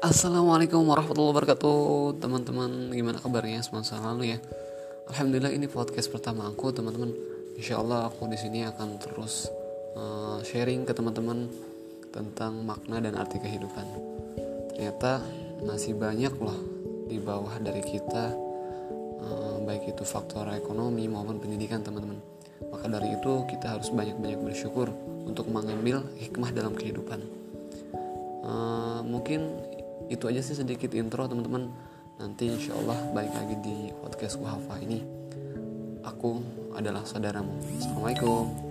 Assalamualaikum warahmatullahi wabarakatuh. Teman-teman gimana kabarnya? Semua selalu ya. Alhamdulillah ini podcast pertama aku teman-teman. Insya Allah aku di sini akan terus uh, sharing ke teman-teman Tentang makna dan arti kehidupan. Ternyata masih banyak loh di bawah dari kita uh, Baik itu faktor ekonomi maupun pendidikan teman-teman. Maka dari itu kita harus banyak-banyak bersyukur Untuk mengambil hikmah dalam kehidupan. Uh, Mungkin itu aja sih sedikit intro teman-teman. Nanti insya Allah balik lagi di podcast Wahafa ini. Aku adalah saudaramu. Assalamualaikum